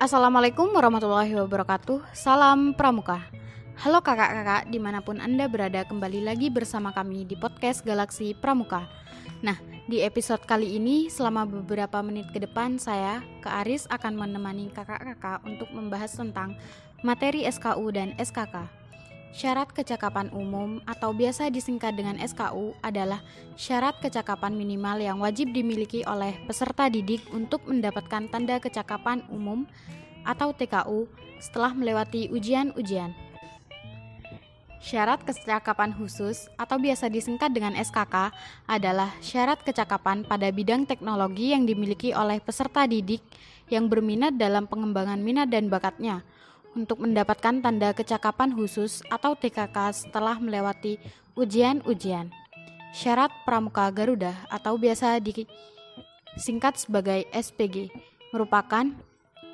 Assalamualaikum warahmatullahi wabarakatuh. Salam Pramuka. Halo kakak-kakak di mana pun Anda berada kembali lagi bersama kami di podcast Galaksi Pramuka. Nah, di episode kali ini selama beberapa menit ke depan saya, ke Aris akan menemani kakak-kakak untuk membahas tentang materi SKU dan SKK Syarat kecakapan umum atau biasa disingkat dengan SKU adalah syarat kecakapan minimal yang wajib dimiliki oleh peserta didik untuk mendapatkan tanda kecakapan umum atau TKU setelah melewati ujian-ujian. Syarat kecakapan khusus atau biasa disingkat dengan SKK adalah syarat kecakapan pada bidang teknologi yang dimiliki oleh peserta didik yang berminat dalam pengembangan minat dan bakatnya untuk mendapatkan tanda kecakapan khusus atau TKK setelah melewati ujian-ujian. Syarat Pramuka Garuda atau biasa disingkat sebagai SPG merupakan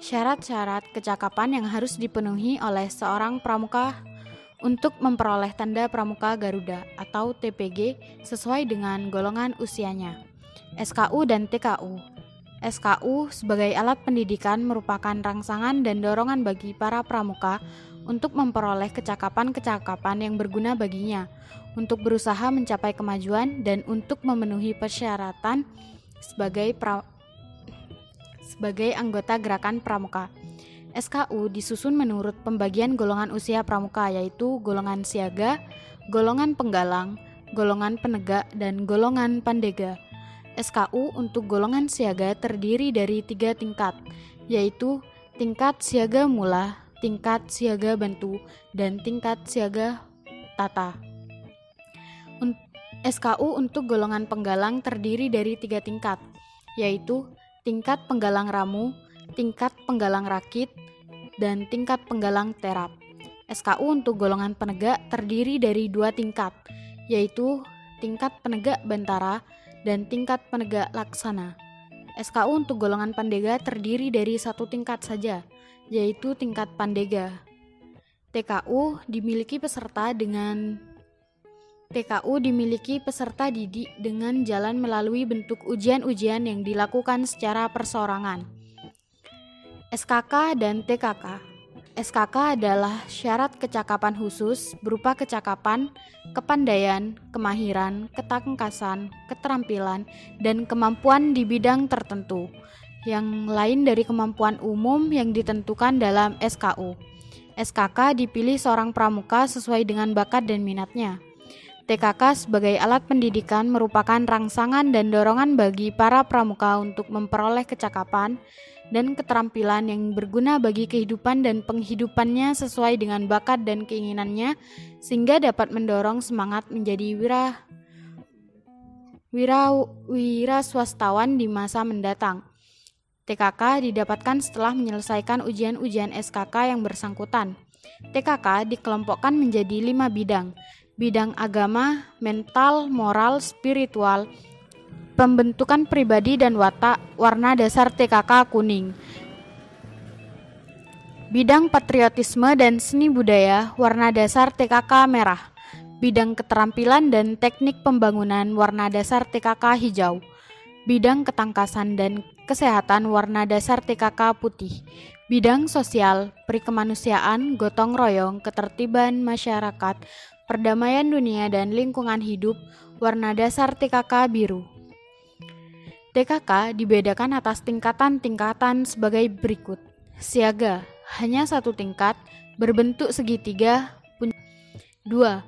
syarat-syarat kecakapan yang harus dipenuhi oleh seorang pramuka untuk memperoleh tanda Pramuka Garuda atau TPG sesuai dengan golongan usianya. SKU dan TKU SKU sebagai alat pendidikan merupakan rangsangan dan dorongan bagi para pramuka untuk memperoleh kecakapan-kecakapan yang berguna baginya, untuk berusaha mencapai kemajuan dan untuk memenuhi persyaratan sebagai pra sebagai anggota gerakan pramuka. SKU disusun menurut pembagian golongan usia pramuka yaitu golongan siaga, golongan penggalang, golongan penegak, dan golongan pandega. SKU untuk golongan siaga terdiri dari tiga tingkat, yaitu tingkat siaga mula, tingkat siaga bantu, dan tingkat siaga tata. SKU untuk golongan penggalang terdiri dari tiga tingkat, yaitu tingkat penggalang ramu, tingkat penggalang rakit, dan tingkat penggalang terap. SKU untuk golongan penegak terdiri dari dua tingkat, yaitu tingkat penegak bantara dan tingkat penegak laksana. SKU untuk golongan pandega terdiri dari satu tingkat saja, yaitu tingkat pandega. TKU dimiliki peserta dengan TKU dimiliki peserta didik dengan jalan melalui bentuk ujian-ujian yang dilakukan secara persorangan. SKK dan TKK SKK adalah syarat kecakapan khusus berupa kecakapan, kepandaian, kemahiran, ketangkasan, keterampilan, dan kemampuan di bidang tertentu, yang lain dari kemampuan umum yang ditentukan dalam SKU. SKK dipilih seorang pramuka sesuai dengan bakat dan minatnya. TKK sebagai alat pendidikan merupakan rangsangan dan dorongan bagi para pramuka untuk memperoleh kecakapan, dan keterampilan yang berguna bagi kehidupan dan penghidupannya sesuai dengan bakat dan keinginannya sehingga dapat mendorong semangat menjadi wira wira wira swastawan di masa mendatang. TKK didapatkan setelah menyelesaikan ujian-ujian SKK yang bersangkutan. TKK dikelompokkan menjadi lima bidang, bidang agama, mental, moral, spiritual, Pembentukan pribadi dan watak warna dasar TKK kuning. Bidang patriotisme dan seni budaya warna dasar TKK merah. Bidang keterampilan dan teknik pembangunan warna dasar TKK hijau. Bidang ketangkasan dan kesehatan warna dasar TKK putih. Bidang sosial, perikemanusiaan, gotong royong, ketertiban masyarakat, perdamaian dunia dan lingkungan hidup warna dasar TKK biru. TKK dibedakan atas tingkatan-tingkatan sebagai berikut. Siaga, hanya satu tingkat, berbentuk segitiga, pun dua.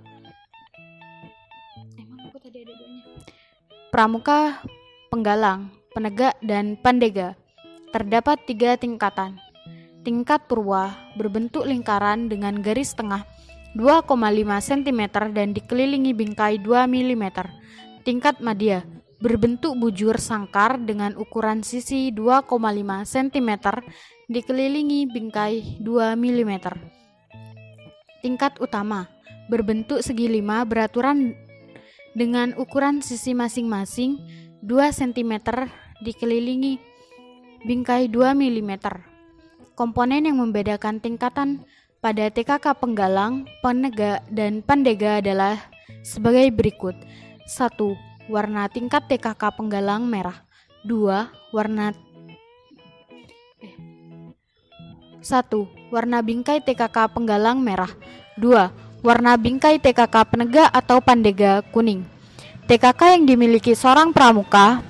Pramuka, penggalang, penegak, dan pandega. Terdapat tiga tingkatan. Tingkat purwa berbentuk lingkaran dengan garis tengah 2,5 cm dan dikelilingi bingkai 2 mm. Tingkat madya berbentuk bujur sangkar dengan ukuran sisi 2,5 cm dikelilingi bingkai 2 mm. Tingkat utama berbentuk segi lima beraturan dengan ukuran sisi masing-masing 2 cm dikelilingi bingkai 2 mm. Komponen yang membedakan tingkatan pada TKK penggalang, penegak, dan pandega adalah sebagai berikut. 1 warna tingkat TKK penggalang merah. 2. Warna eh, 1. Warna bingkai TKK penggalang merah 2. Warna bingkai TKK penegak atau pandega kuning TKK yang dimiliki seorang pramuka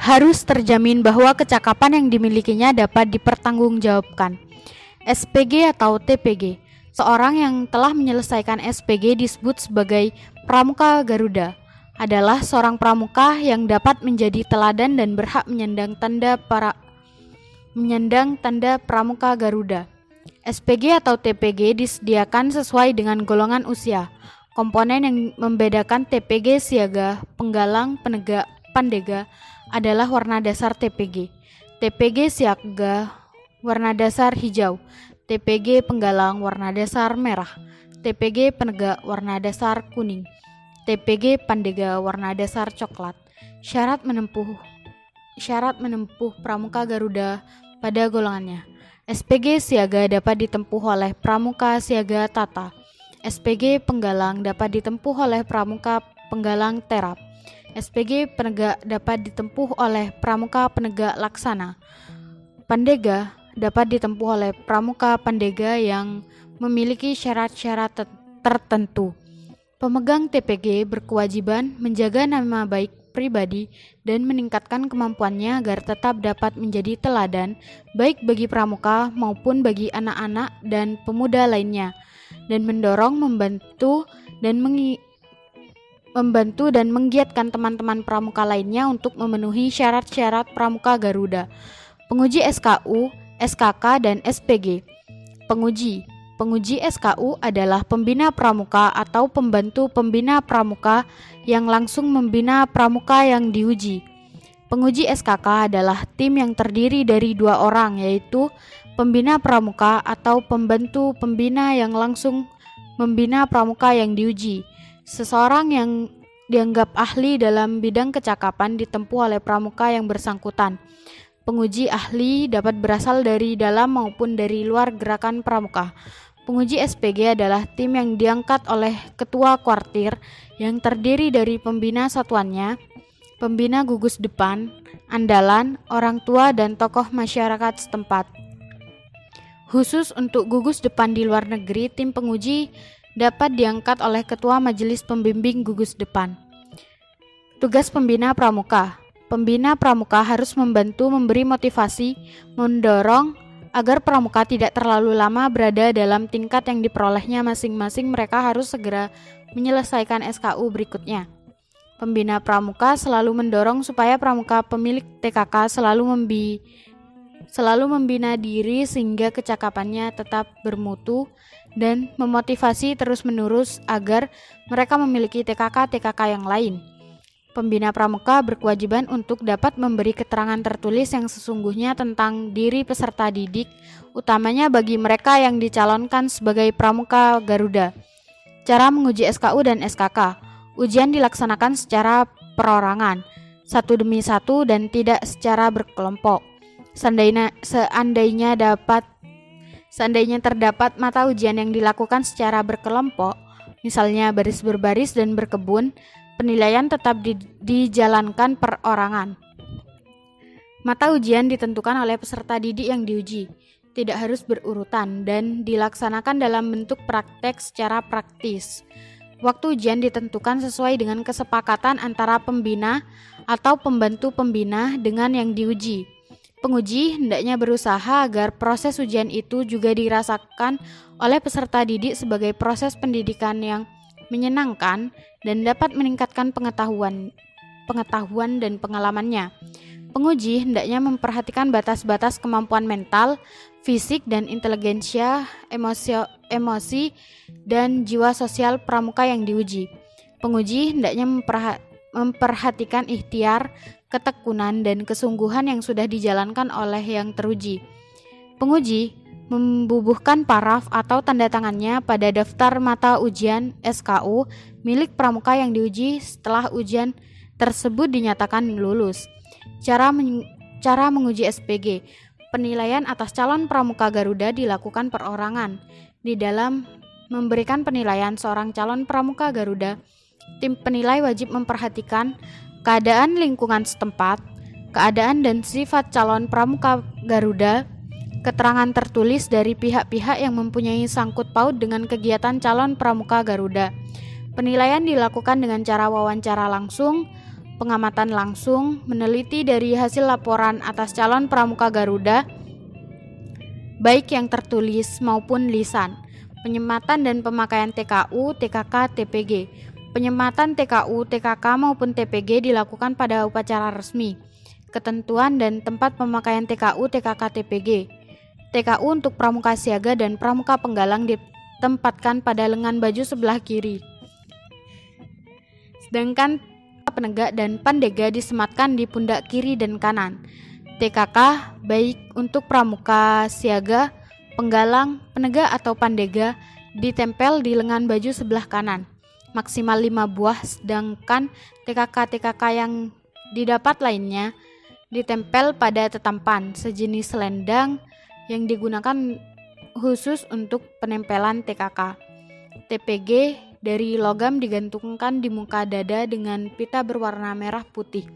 harus terjamin bahwa kecakapan yang dimilikinya dapat dipertanggungjawabkan. SPG atau TPG Seorang yang telah menyelesaikan SPG disebut sebagai pramuka Garuda adalah seorang pramuka yang dapat menjadi teladan dan berhak menyandang tanda para menyandang tanda pramuka Garuda. SPG atau TPG disediakan sesuai dengan golongan usia. Komponen yang membedakan TPG siaga, penggalang, penegak, pandega adalah warna dasar TPG. TPG siaga warna dasar hijau, TPG penggalang warna dasar merah, TPG penegak warna dasar kuning, TPG pandega warna dasar coklat. Syarat menempuh syarat menempuh pramuka Garuda pada golongannya. SPG siaga dapat ditempuh oleh pramuka siaga tata. SPG penggalang dapat ditempuh oleh pramuka penggalang terap. SPG penegak dapat ditempuh oleh pramuka penegak laksana. Pandega dapat ditempuh oleh pramuka pandega yang memiliki syarat-syarat tertentu. Pemegang TPG berkewajiban menjaga nama baik pribadi dan meningkatkan kemampuannya agar tetap dapat menjadi teladan baik bagi pramuka maupun bagi anak-anak dan pemuda lainnya dan mendorong membantu dan mengi membantu dan menggiatkan teman-teman pramuka lainnya untuk memenuhi syarat-syarat pramuka Garuda. Penguji SKU SKK dan SPG. Penguji Penguji SKU adalah pembina pramuka atau pembantu pembina pramuka yang langsung membina pramuka yang diuji. Penguji SKK adalah tim yang terdiri dari dua orang, yaitu pembina pramuka atau pembantu pembina yang langsung membina pramuka yang diuji. Seseorang yang dianggap ahli dalam bidang kecakapan ditempuh oleh pramuka yang bersangkutan. Penguji ahli dapat berasal dari dalam maupun dari luar gerakan pramuka. Penguji SPG adalah tim yang diangkat oleh ketua kuartir yang terdiri dari pembina satuannya, pembina gugus depan, andalan, orang tua, dan tokoh masyarakat setempat. Khusus untuk gugus depan di luar negeri, tim penguji dapat diangkat oleh ketua majelis pembimbing gugus depan. Tugas pembina pramuka Pembina pramuka harus membantu memberi motivasi, mendorong agar pramuka tidak terlalu lama berada dalam tingkat yang diperolehnya masing-masing. Mereka harus segera menyelesaikan SKU berikutnya. Pembina pramuka selalu mendorong supaya pramuka pemilik TKK selalu membi selalu membina diri sehingga kecakapannya tetap bermutu dan memotivasi terus-menerus agar mereka memiliki TKK-TKK yang lain. Pembina pramuka berkewajiban untuk dapat memberi keterangan tertulis yang sesungguhnya tentang diri peserta didik, utamanya bagi mereka yang dicalonkan sebagai pramuka Garuda. Cara menguji SKU dan SKK. Ujian dilaksanakan secara perorangan, satu demi satu dan tidak secara berkelompok. Seandainya, seandainya dapat seandainya terdapat mata ujian yang dilakukan secara berkelompok, misalnya baris berbaris dan berkebun, penilaian tetap di, dijalankan perorangan. Mata ujian ditentukan oleh peserta didik yang diuji, tidak harus berurutan dan dilaksanakan dalam bentuk praktek secara praktis. Waktu ujian ditentukan sesuai dengan kesepakatan antara pembina atau pembantu pembina dengan yang diuji. Penguji hendaknya berusaha agar proses ujian itu juga dirasakan oleh peserta didik sebagai proses pendidikan yang menyenangkan dan dapat meningkatkan pengetahuan pengetahuan dan pengalamannya. Penguji hendaknya memperhatikan batas-batas kemampuan mental, fisik dan inteligensia, emosi, emosi dan jiwa sosial pramuka yang diuji. Penguji hendaknya memperhatikan ikhtiar, ketekunan dan kesungguhan yang sudah dijalankan oleh yang teruji. Penguji membubuhkan paraf atau tanda tangannya pada daftar mata ujian SKU milik pramuka yang diuji setelah ujian tersebut dinyatakan lulus. Cara men cara menguji SPG. Penilaian atas calon pramuka Garuda dilakukan perorangan. Di dalam memberikan penilaian seorang calon pramuka Garuda, tim penilai wajib memperhatikan keadaan lingkungan setempat, keadaan dan sifat calon pramuka Garuda, keterangan tertulis dari pihak-pihak yang mempunyai sangkut paut dengan kegiatan calon pramuka Garuda. Penilaian dilakukan dengan cara wawancara langsung, pengamatan langsung, meneliti dari hasil laporan atas calon pramuka Garuda, baik yang tertulis maupun lisan, penyematan dan pemakaian TKU, TKK, TPG. Penyematan TKU, TKK maupun TPG dilakukan pada upacara resmi. Ketentuan dan tempat pemakaian TKU, TKK, TPG. TKU untuk pramuka siaga dan pramuka penggalang ditempatkan pada lengan baju sebelah kiri. Sedangkan penegak dan pandega disematkan di pundak kiri dan kanan. TKK baik untuk pramuka siaga, penggalang, penegak atau pandega ditempel di lengan baju sebelah kanan. Maksimal 5 buah sedangkan TKK-TKK yang didapat lainnya ditempel pada tetampan sejenis selendang yang digunakan khusus untuk penempelan TKK. TPG dari logam digantungkan di muka dada dengan pita berwarna merah putih.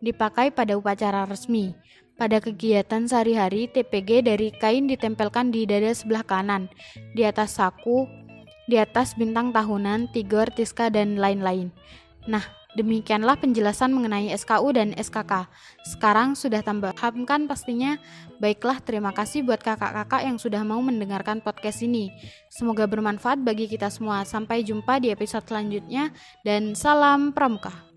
Dipakai pada upacara resmi. Pada kegiatan sehari-hari, TPG dari kain ditempelkan di dada sebelah kanan, di atas saku, di atas bintang tahunan, tigor, tiska, dan lain-lain. Nah, Demikianlah penjelasan mengenai SKU dan SKK. Sekarang sudah tambah paham kan pastinya? Baiklah, terima kasih buat kakak-kakak yang sudah mau mendengarkan podcast ini. Semoga bermanfaat bagi kita semua. Sampai jumpa di episode selanjutnya dan salam pramuka.